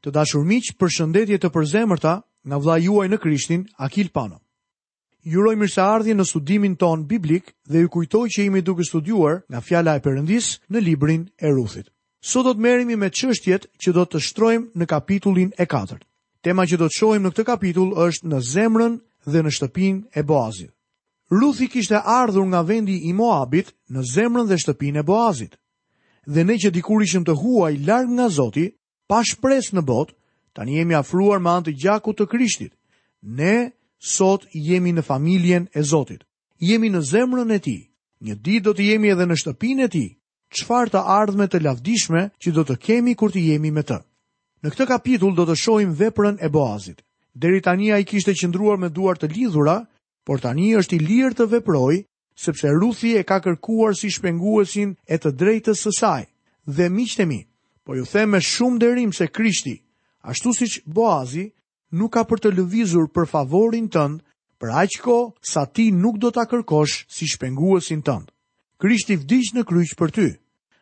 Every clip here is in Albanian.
Të dashur miq, përshëndetje të përzemërta nga vëllai juaj në Krishtin, Akil Pano. Ju uroj mirëseardhje në studimin tonë biblik dhe ju kujtoj që jemi duke studiuar nga fjala e Perëndisë në librin e Ruthit. Sot do të merremi me çështjet që do të shtrojmë në kapitullin e 4. Tema që do të shohim në këtë kapitull është në zemrën dhe në shtëpinë e Boazit. Ruthi kishte ardhur nga vendi i Moabit në zemrën dhe shtëpinë e Boazit. Dhe ne që dikur ishim të huaj larg nga Zoti, pa shpresë në botë, tani jemi afruar me anë të gjakut të Krishtit. Ne sot jemi në familjen e Zotit. Jemi në zemrën e Tij. Një ditë do të jemi edhe në shtëpinë e Tij. Çfarë të ardhme të lavdishme që do të kemi kur të jemi me të. Në këtë kapitull do të shohim veprën e Boazit. Deri tani ai kishte qëndruar me duar të lidhura, por tani është i lirë të veprojë sepse Ruthi e ka kërkuar si shpenguesin e të drejtës së saj. Dhe miqtë e mi, po ju them me shumë nderim se Krishti, ashtu siç Boazi, nuk ka për të lëvizur për favorin tënd për aq kohë sa ti nuk do ta kërkosh si shpenguesin tënd. Krishti vdiq në kryq për ty.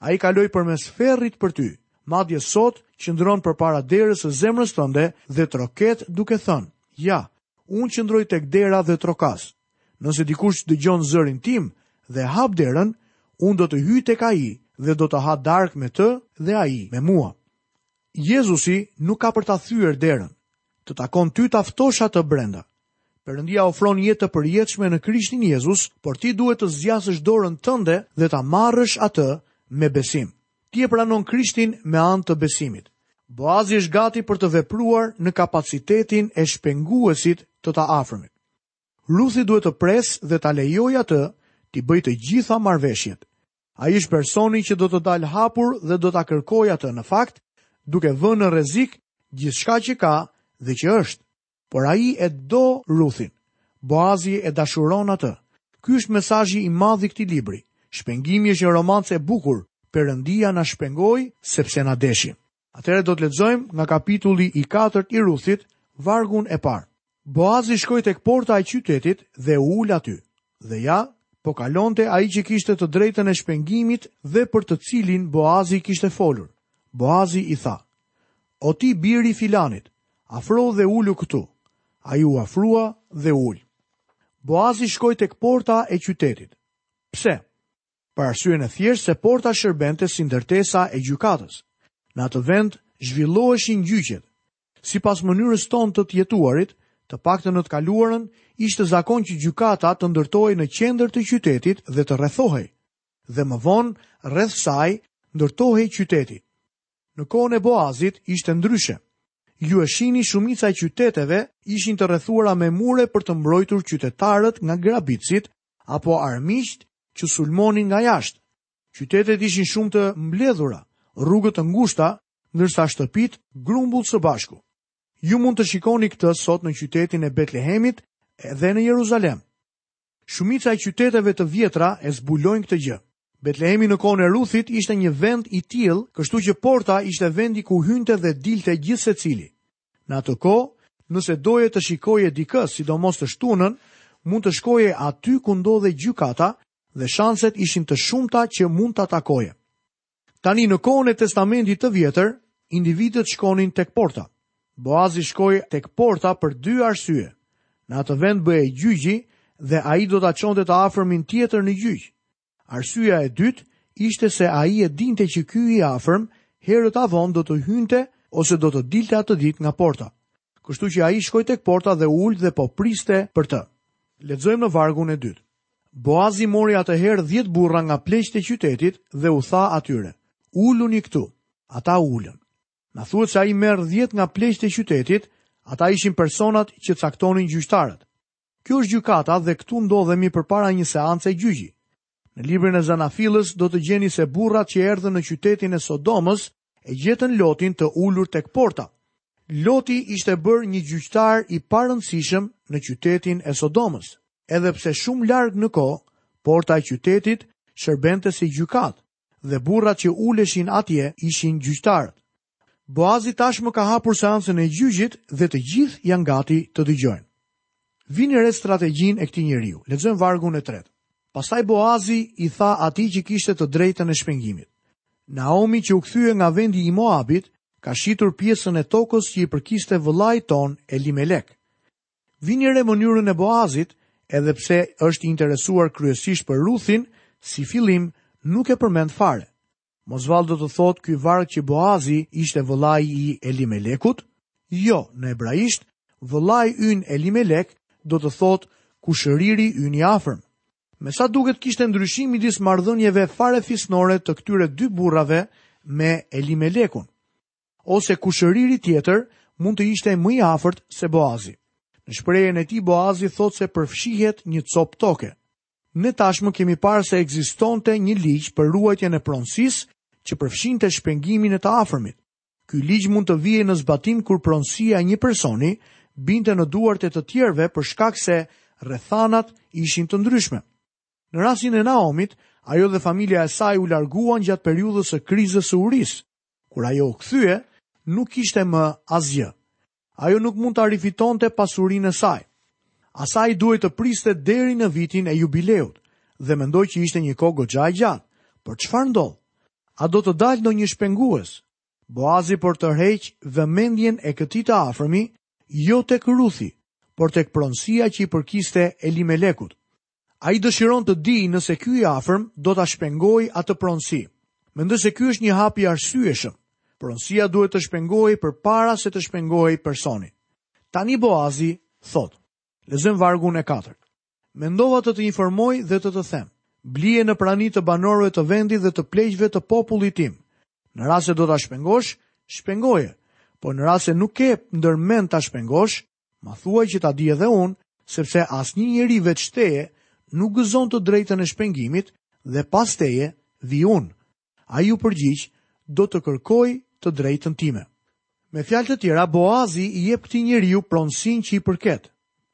Ai kaloi përmes ferrit për ty. Madje sot qëndron përpara derës së zemrës tënde dhe troket duke thënë: "Ja, unë qëndroj tek dera dhe trokas. Nëse dikush dëgjon zërin tim dhe hap derën, unë do të hyj tek ai dhe do të ha darkë me të dhe ai me mua. Jezusi nuk ka për ta thyer derën. Të takon ty ta ftosh atë brenda. Perëndia ofron jetë të përjetshme në Krishtin Jezus, por ti duhet të zgjasësh dorën tënde dhe ta marrësh atë me besim. Ti e pranon Krishtin me anë të besimit. Boazi është gati për të vepruar në kapacitetin e shpenguesit të të afërmit. Ruthi duhet të presë dhe ta lejojë atë t'i bëjë të gjitha marrëveshjet. Ai është personi që do të dalë hapur dhe do ta kërkojë atë në fakt, duke vënë në rrezik gjithçka që ka dhe që është. Por ai e do Ruthin. Boazi e dashuron atë. Ky është mesazhi i madh i këtij libri. Shpengimi është një romancë e bukur, Perëndia na shpengoi sepse na deshi. Atëherë do të lexojmë nga kapitulli i katërt i Ruthit, vargun e parë. Boazi shkoi tek porta e qytetit dhe u ul aty. Dhe ja, po kalonte ai që kishte të drejtën e shpengimit dhe për të cilin Boazi kishte folur. Boazi i tha, O ti bir i filanit, afrohu dhe ulu këtu. Ai u afrua dhe u ul. Boazi shkoi tek porta e qytetit. Pse? për arsyen e thjeshtë se porta shërbente si ndërtesa e gjykatës. Në atë vend zhvilloheshin gjyqet. Sipas mënyrës tonë të të jetuarit, të paktën në të kaluarën, ishte zakon që gjykata të ndërtohej në qendër të qytetit dhe të rrethohej, dhe më vonë rreth saj ndërtohej qyteti. Në kohën e Boazit ishte ndryshe. Ju e shihni shumica e qyteteve ishin të rrethuara me mure për të mbrojtur qytetarët nga grabitësit apo armiqtë që sulmonin nga jashtë. Qytetet ishin shumë të mbledhura, rrugët të ngushta, ndërsa shtëpitë grumbull së bashku. Ju mund të shikoni këtë sot në qytetin e Betlehemit dhe në Jeruzalem. Shumica e qyteteve të vjetra e zbulojnë këtë gjë. Betlehemi në kohën e Ruthit ishte një vend i tillë, kështu që porta ishte vendi ku hynte dhe dilte gjithsecili. Në atë kohë, nëse doje të shikoje dikë, sidomos të shtunën, mund të shkoje aty ku ndodhej gjykata dhe shanset ishin të shumta që mund ta takoje. Tani në kohën e Testamentit të Vjetër, individët shkonin tek porta. Boazi shkoi tek porta për dy arsye. Në atë vend bëhej gjyqi dhe ai do ta çonte të afërmin tjetër në gjyq. Arsyeja e dytë ishte se ai e dinte që ky i afërm herët a vonë do të hynte ose do të dilte atë ditë nga porta. Kështu që ai shkoi tek porta dhe u ul dhe po priste për të. Lexojmë në vargun e dytë. Boazi mori atëherë dhjetë burra nga pleqtë e qytetit dhe u tha atyre, uluni këtu, ata u ulën. Na thuhet se ai merr dhjetë nga pleqtë e qytetit, ata ishin personat që caktonin gjyqtarët. Kjo është gjykata dhe këtu ndodhemi përpara një seance gjyqi. Në librin e Zanafillës do të gjeni se burrat që erdhën në qytetin e Sodomës e gjetën Lotin të ulur tek porta. Loti ishte bërë një gjyqtar i parëndësishëm në qytetin e Sodomës, edhe pse shumë larg në kohë, porta e qytetit shërbente si gjykatë. dhe burrat që uleshin atje ishin gjyqtarët. Boazi tashmë ka hapur seancën e gjyqit dhe të gjithë janë gati të dëgjojnë. Vini re strategjinë e këtij njeriu. Lexojmë vargun e tretë. Pastaj Boazi i tha atij që kishte të drejtën e shpengimit. Naomi që u kthye nga vendi i Moabit, ka shitur pjesën e tokës që i përkiste vëllait tonë Elimelek. Vini re mënyrën e Boazit, edhe pse është i interesuar kryesisht për Ruthin, si fillim nuk e përmend fare. Mos vallë do të thotë ky varg që Boazi ishte vëllai i Elimelekut? Jo, në hebraisht, vëllai ynë Elimelek do të thotë kushëriri ynë i afërm. Me sa duket kishte ndryshim midis marrëdhënieve farefisnore të këtyre dy burrave me Elimelekun. Ose kushëriri tjetër mund të ishte më i afërt se Boazi. Në shprehjen e tij Boazi thotë se përfshihet një copë toke. Ne tashmë kemi parë se ekzistonte një ligj për ruajtjen e pronësisë që përfshinte shpengimin e të afërmit. Ky ligj mund të vihej në zbatim kur pronësia e një personi binte në duart e të tjerëve për shkak se rrethanat ishin të ndryshme. Në rastin e Naomit, ajo dhe familja e saj u larguan gjatë periudhës së krizës së urisë. Kur ajo u kthye, nuk kishte më asgjë. Ajo nuk mund ta rifitonte pasurinë e saj. Asaj duhej të priste deri në vitin e jubileut dhe mendoj që ishte një kohë goxha e gjatë. Por çfarë ndodh? A do të dalë ndonjë shpengues? Boazi po tërheq vëmendjen e këtij të afërmi jo tek Ruthi, por tek pronësia që i përkiste Elimelekut. Ai dëshiron të dijë nëse ky i afërm do ta shpengojë atë pronësi. Mendoj se ky është një hap i arsyeshëm. Pronësia duhet të shpengohej përpara se të shpengohej personi. Tani Boazi thotë. Lexojmë vargun e katërt. Mendova të të informoj dhe të të them. Blije në prani të banorëve të vendit dhe të pleqve të popullit tim. Në rast se do ta shpengosh, shpengoje. Por në rast se nuk ke ndër mend ta shpengosh, ma thuaj që ta di edhe unë, sepse asnjë njeri veç teje nuk gëzon të drejtën e shpengimit dhe pas teje vij unë. Ai iu përgjigj, Do të kërkoj të drejtën time. Me fjalë të tjera, Boazi i jep këtij njeriu pronësinë që i përket.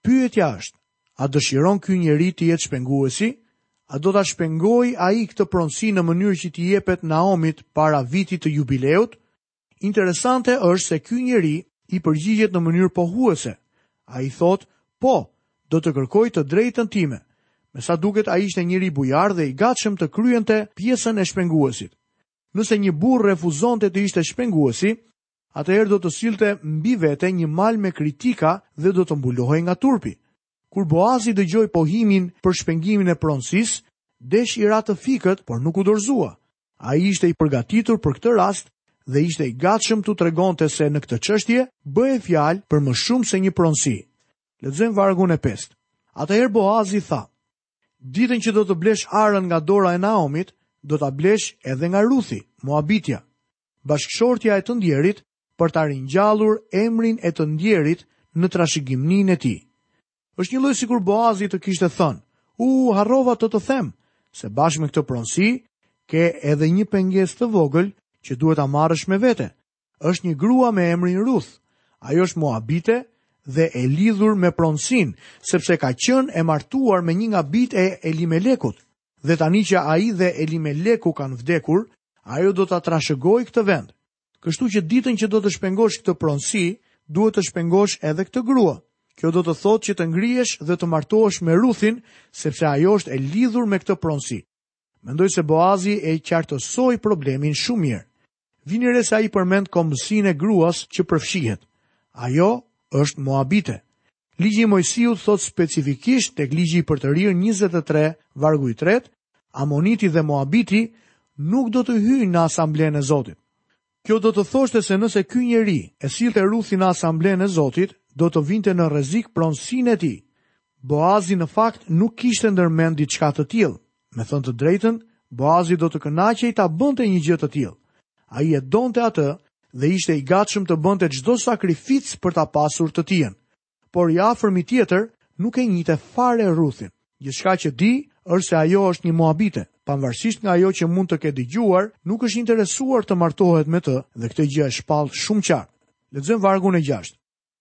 Pyetja është, A dëshiron ky njeri të jetë shpenguesi? A do ta shpengojë ai këtë pronësi në mënyrë që t'i jepet Naomit para vitit të Jubileut? Interesante është se ky njeri i përgjigjet në mënyrë pohuese. Ai thotë, po, do të kërkoj të drejtën time. Me sa duket ai ishte njeri bujar dhe i gatshëm të kryente pjesën e shpenguesit. Nëse një burrë refuzonte të ishte shpenguesi, atëherë do të sillte mbi vete një mal me kritika dhe do të mbulohej nga turpi. Kur Boazi dëgjoi pohimin për shpengimin e pronësisë, desh i ra të fikët, por nuk u dorëzua. Ai ishte i përgatitur për këtë rast dhe ishte i gatshëm t'u tregonte se në këtë çështje bëhej fjalë për më shumë se një pronësi. Lexojmë vargun e pestë. Atëherë Boazi tha: Ditën që do të blesh arën nga dora e Naomit, do ta blesh edhe nga Ruthi, Moabitja. Bashkëshortja e të ndjerit për ta ringjallur emrin e të ndjerit në trashëgimninë e tij. Është njëlloj sikur Boazi të kishte thënë, U, harrova të të them, se bashkë me këtë pronësi, ke edhe një pengesë të vogël që duhet ta marrësh me vete. Është një grua me emrin Ruth. Ajo është Moabite dhe e lidhur me pronësinë, sepse ka qenë e martuar me një nga bijtë e Elimelekut. Dhe tani që ai dhe Elimeleku kanë vdekur, ajo do ta trashëgojë këtë vend. Kështu që ditën që do të shpengosh këtë pronësi, duhet të shpengosh edhe këtë grua. Kjo do të thotë që të ngrihesh dhe të martohesh me Ruthin, sepse ajo është e lidhur me këtë pronësi. Mendoj se Boazi e qartësoi problemin shumë mirë. Vini re se ai përmend kombësinë e gruas që përfshihet. Ajo është Moabite. Ligji i Moisiut thotë specifikisht tek Ligji i Përtërirë 23, vargu i tretë, Amoniti dhe Moabiti nuk do të hyjnë në asamblenë e Zotit. Kjo do të thoshte se nëse ky njeri e sillte Ruthin në asamblenë e Zotit, do të vinte në rrezik pronësinë e tij. Boazi në fakt nuk kishte ndër mend diçka të tillë. Me thënë të drejtën, Boazi do të kënaqej ta bënte një gjë të tillë. Ai e donte atë dhe ishte i gatshëm të bënte çdo sakrificë për ta pasur të tijën. Por i afërmi tjetër nuk e njihte fare Ruthin. Gjithçka që di është se ajo është një moabite. Pavarësisht nga ajo që mund të ketë dëgjuar, nuk është interesuar të martohet me të dhe këtë gjë e shpall shumë qartë. Lexojmë vargun e 6.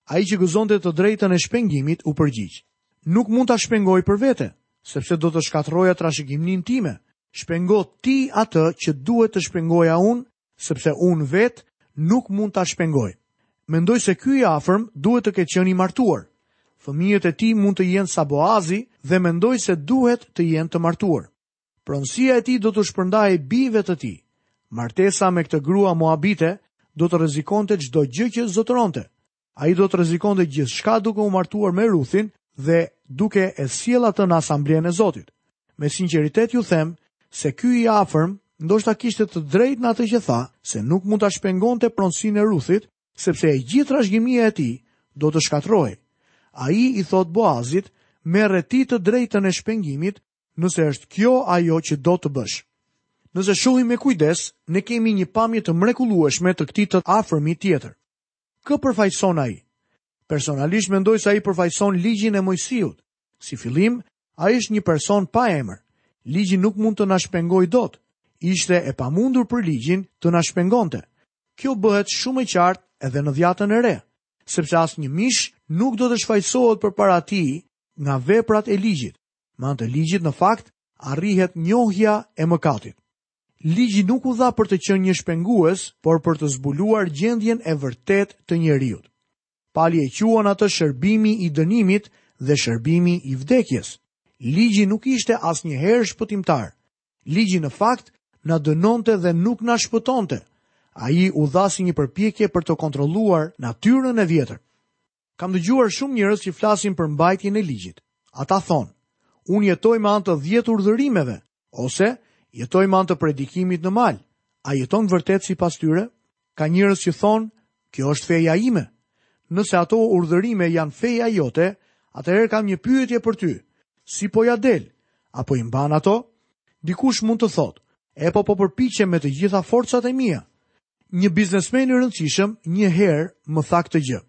Ai që gëzonte të drejtën e shpengimit u përgjigj, Nuk mund ta shpengoj për vete, sepse do të shkatërroja trashëgiminë time. Shpengo ti atë që duhet të shpengoja unë, sepse unë vetë nuk mund ta shpengoj. Mendoj se ky i afërm duhet të ketë qenë i martuar. Fëmijët e tij mund të jenë sa Boazi dhe mendoj se duhet të jenë të martuar. Pronësia e tij do t'u shpërndahej bijve të tij. Martesa me këtë grua moabite do të rrezikonte çdo gjë që zotëronte. Ai do të rrezikonte gjithçka duke u martuar me Ruthin dhe duke e sjellë atë në asamblenë e Zotit. Me sinqeritet ju them se ky i afërm ndoshta kishte të drejtë në atë që tha se nuk mund ta shpengonte pronësinë e Ruthit, sepse e gjithë trashëgimia e tij do të shkatërrohej. Ai i thotë Boazit, merre ti të drejtën e shpengimit nëse është kjo ajo që do të bësh. Nëse shohim me kujdes, ne kemi një pamje të mrekullueshme të këtij të afërmi tjetër. Kë përfaqëson ai? Personalisht mendoj se ai përfaqëson ligjin e Moisiut. Si fillim, ai është një person pa emër. Ligji nuk mund të na shpengojë dot. Ishte e pamundur për ligjin të na shpengonte. Kjo bëhet shumë e qartë edhe në Dhiatën e Re, sepse asnjë mish nuk do të shfajësohet përpara tij nga veprat e ligjit. Me anë të ligjit në fakt arrihet njohja e mëkatit. Ligji nuk u dha për të qenë një shpengues, por për të zbuluar gjendjen e vërtetë të njeriut. Pali e quan atë shërbimi i dënimit dhe shërbimi i vdekjes. Ligji nuk ishte asnjëherë shpëtimtar. Ligji në fakt na dënonte dhe nuk na shpëtonte. Ai u dha si një përpjekje për të kontrolluar natyrën e vjetër. Kam dëgjuar shumë njerëz që flasin për mbajtjen e ligjit. Ata thonë, unë jetoj me anë të dhjetë urdhërimeve, ose jetoj me anë të predikimit në mal. A jeton vërtet sipas tyre? Ka njerëz që thonë, kjo është feja ime. Nëse ato urdhërime janë feja jote, atëherë kam një pyetje për ty. Si po ia del? A po i mban ato? Dikush mund të thotë, epo po përpiqem me të gjitha forcat e mia. Një biznesmen i rëndësishëm një herë më tha këtë gjë.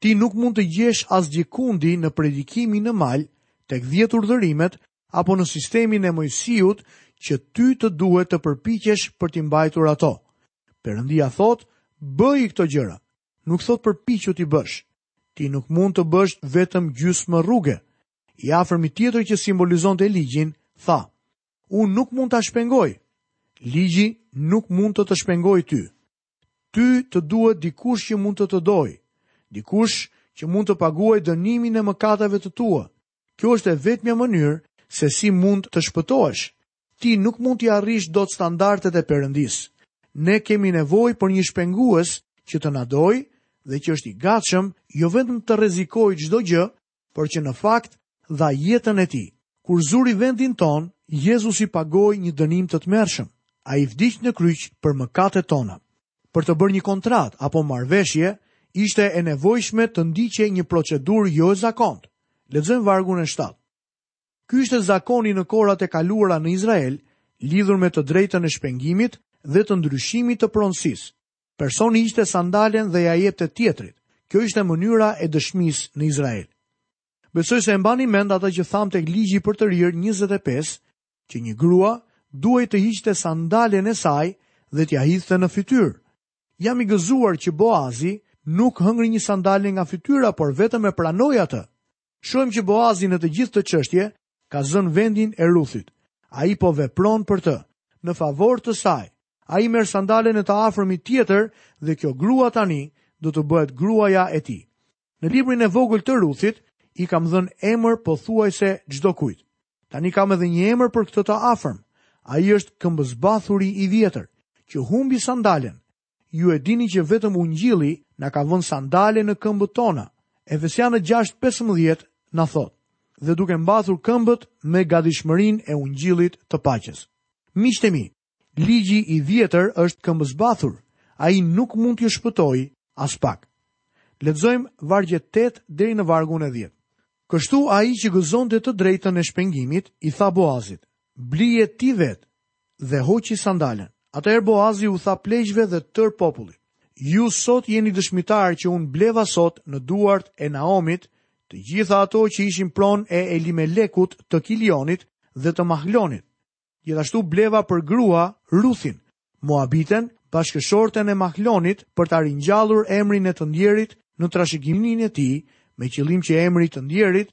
Ti nuk mund të gjesh asgjëkundi në predikimin në mal, tek dhjetë urdhërimet apo në sistemin e Moisiut që ty të duhet të përpiqesh për t'i mbajtur ato. Perëndia thotë, bëji këto gjëra. Nuk thotë përpiqu t'i bësh. Ti nuk mund të bësh vetëm gjysmë rruge. I afërmi tjetër që simbolizonte ligjin, tha: Unë nuk mund ta shpengoj. Ligji nuk mund të të shpengojë ty. Ty të duhet dikush që mund të të dojë, dikush që mund të paguajë dënimin e mëkateve të tua. Kjo është e vetmja mënyrë se si mund të shpëtohesh. Ti nuk mund t'i arrish dot standardet e Perëndisë. Ne kemi nevojë për një shpengues që të na dojë dhe që është i gatshëm jo vetëm të rrezikojë çdo gjë, por që në fakt dha jetën e tij. Kur zuri vendin tonë, Jezusi pagoi një dënim të tmerrshëm. Ai vdiq në kryq për mëkatet tona. Për të bërë një kontratë apo marrëveshje, ishte e nevojshme të ndiqej një procedurë jo e zakontë. Lexojmë vargun e 7. Ky ishte zakoni në kohërat e kaluara në Izrael, lidhur me të drejtën e shpengimit dhe të ndryshimit të pronësisë. Personi hiqte sandalen dhe ia jepte tjetrit. Kjo ishte mënyra e dëshmisë në Izrael. Besoj se e mbani mend atë që thamë tek Ligji i Përtërirë 25, që një grua duhej të hiqte sandalen e saj dhe t'ia hidhte në fytyrë. Jam i gëzuar që Boazi nuk hëngri një sandale nga fytyra, por vetëm e pranoi atë. Shohim që Boazi në të gjithë këtë çështje ka zënë vendin e Ruthit. Ai po vepron për të, në favor të saj. Ai merr sandalen e të afërmit tjetër dhe kjo grua tani do të bëhet gruaja e tij. Në librin e vogël të Ruthit i kam dhënë emër pothuajse çdokujt. Tani kam edhe një emër për këtë të afërm. Ai është këmbëzbathuri i vjetër që humbi sandalen Ju e dini që vetëm ungjilli na ka vënë sandale në këmbët tona. Efesianët 6:15 na thotë: "Dhe duke mbathur këmbët me gatishmërinë e ungjillit të paqes." Miqtë e mi, ligji i vjetër është këmbëzbathur, ai nuk mund t'ju shpëtojë aspak. Lexojmë vargjet 8 deri në vargun e 10. Kështu ai që gëzonte të drejtën e shpengimit i tha Boazit: "Blije ti vetë, dhe hoqi sandalen. Atëherë Boazi u tha pleqve dhe tërë popullit, Ju sot jeni dëshmitarë që unë bleva sot në duart e Naomit të gjitha ato që ishin pronë e Elimelekut të Kilionit dhe të Mahlonit. Gjithashtu bleva për grua Ruthin, Moabiten, bashkëshorten e Mahlonit për ta ringjallur emrin e të ndjerit në trashëgiminë e tij, me qëllim që emri i të ndjerit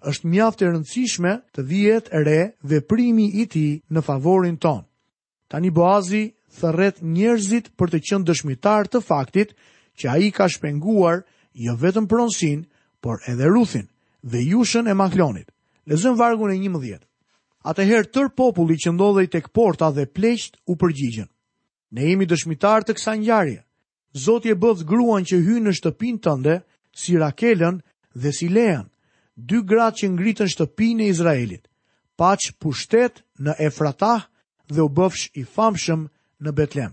Është mjaft e rëndësishme të vihet re veprimi i tij në favorin tonë. Tani Boazi thërret njerëzit për të qenë dëshmitarë të faktit që ai ka shpenguar jo vetëm pronësinë, por edhe Ruthin, vejushën e Mahlonit. Lexojmë vargun e njëmbëdhjetë. Atëherë tërë populli që ndodhej tek porta dhe pleqtë u përgjigjën. Ne jemi dëshmitarë të kësaj ngjarje. Zoti e bëftë gruan që hyn në shtëpinë tënde, si Rakelën dhe si Lean, dy gratë që ngritën shtëpinë e Izraelit. Paç pushtet në Efratah dhe u bëfsh i famshëm në Betlem.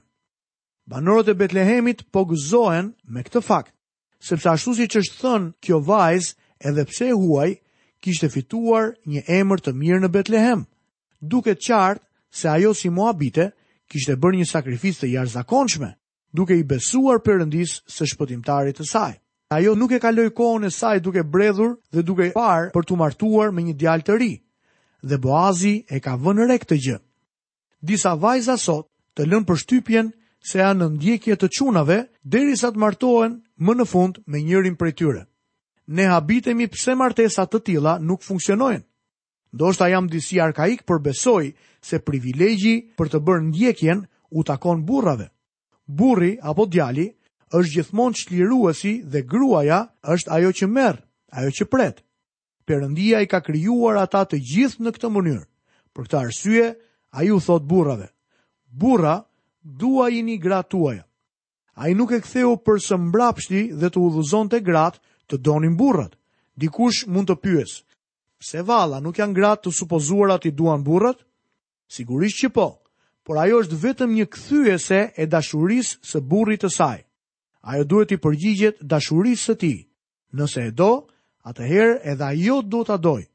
Banorët e Betlehemit po gëzohen me këtë fakt, sepse ashtu siç është thënë, kjo vajzë, edhe pse e huaj, kishte fituar një emër të mirë në Betlehem. Duket qartë se ajo si Moabite kishte bërë një sakrificë të jashtëzakonshme, duke i besuar Perëndisë si Shpëtimtarit të saj. Ajo nuk e kaloi kohën e saj duke bredhur dhe duke parë për t'u martuar me një djalë të ri, dhe Boazi e ka vënë re këtë gjë. Disa vajza sot të lënë përshtypjen se janë në ndjekje të çunave derisa të martohen më në fund me njërin prej tyre. Ne habitemi pse martesa të tilla nuk funksionojnë. Ndoshta jam disi arkaik, por besoj se privilegji për të bërë ndjekjen u takon burrave. Burri apo djali është gjithmonë çliruesi dhe gruaja është ajo që merr, ajo që pret. Perëndia i ka krijuar ata të gjithë në këtë mënyrë. Për këtë arsye, ai u thotë burrave: Burra, duajini gratë tuaja. Ai nuk e ktheu për së mbrapshti dhe të udhëzonte gratë të donin burrat. Dikush mund të pyesë, Pse vallë, nuk janë gratë të supozuara t'i duan burrat? Sigurisht që po, por ajo është vetëm një kthyese e dashurisë së burrit të saj. Ajo duhet t'i përgjigjet dashurisë së tij. Nëse e do, atëherë edhe ajo do ta dojë.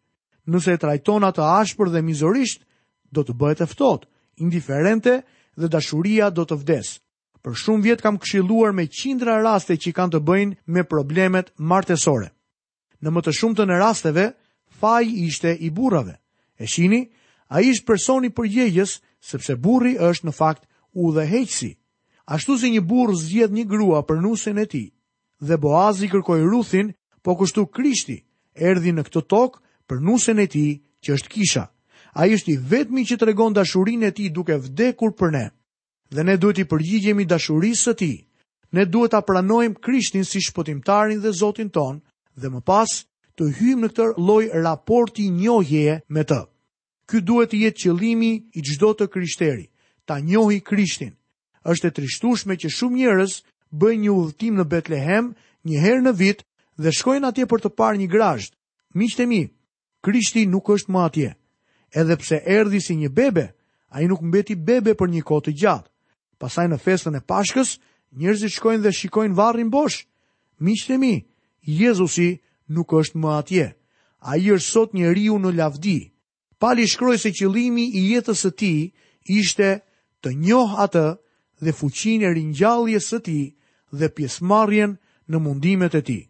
Nëse e trajton atë ashpër dhe mizorisht, do të bëhet e ftohtë, indiferente dhe dashuria do të vdesë. Për shumë vjet kam këshilluar me qindra raste që kanë të bëjnë me problemet martesore. Në më të shumtën e rasteve, faji ishte i burrave. E shihni, ai është personi përgjegjës sepse burri është në fakt udhëheqësi. Ashtu si një burrë zgjedh një grua për nusen e tij, dhe Boazi kërkoi Ruthin, po kështu Krishti erdhi në këtë tokë për nusen e tij që është kisha. Ai është i vetmi që tregon dashurinë e tij duke vdekur për ne. Dhe ne duhet t'i përgjigjemi dashurisë së tij. Ne duhet ta pranojmë Krishtin si shpëtimtarin dhe Zotin tonë dhe më pas të hyjmë në këtë lloj raporti njohjeje me të. Ky duhet të jetë qëllimi i çdo të krishteri, ta njohë Krishtin. Është e trishtueshme që shumë njerëz bëjnë një udhëtim në Betlehem një herë në vit dhe shkojnë atje për të parë një grazhd. Miqtë e mi, Krishti nuk është më atje. Edhe pse erdhi si një bebe, ai nuk mbeti bebe për një kohë të gjatë. Pastaj në festën e Pashkës, njerëzit shkojnë dhe shikojnë varrin bosh. Miqtë e mi, Jezusi nuk është më atje. Ai është sot njeriu në lavdi. Pali shkroi se qëllimi i jetës së tij ishte të njohë atë dhe fuqinë e ringjalljes së tij dhe pjesëmarrjen në mundimet e tij.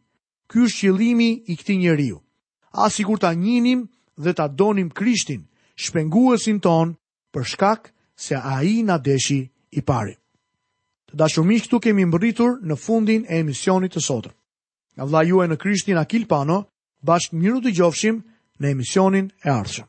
Ky është qëllimi i këtij njeriu. A sikur ta njihnim dhe ta donim Krishtin, shpenguesin tonë, për shkak se ai na deshi i pari. Të dashur miq, këtu kemi mbërritur në fundin e emisionit të sotëm. Nga vëllai juaj në Krishtin Akil Pano, bashkë mirudëgjofshim në emisionin e ardhshëm.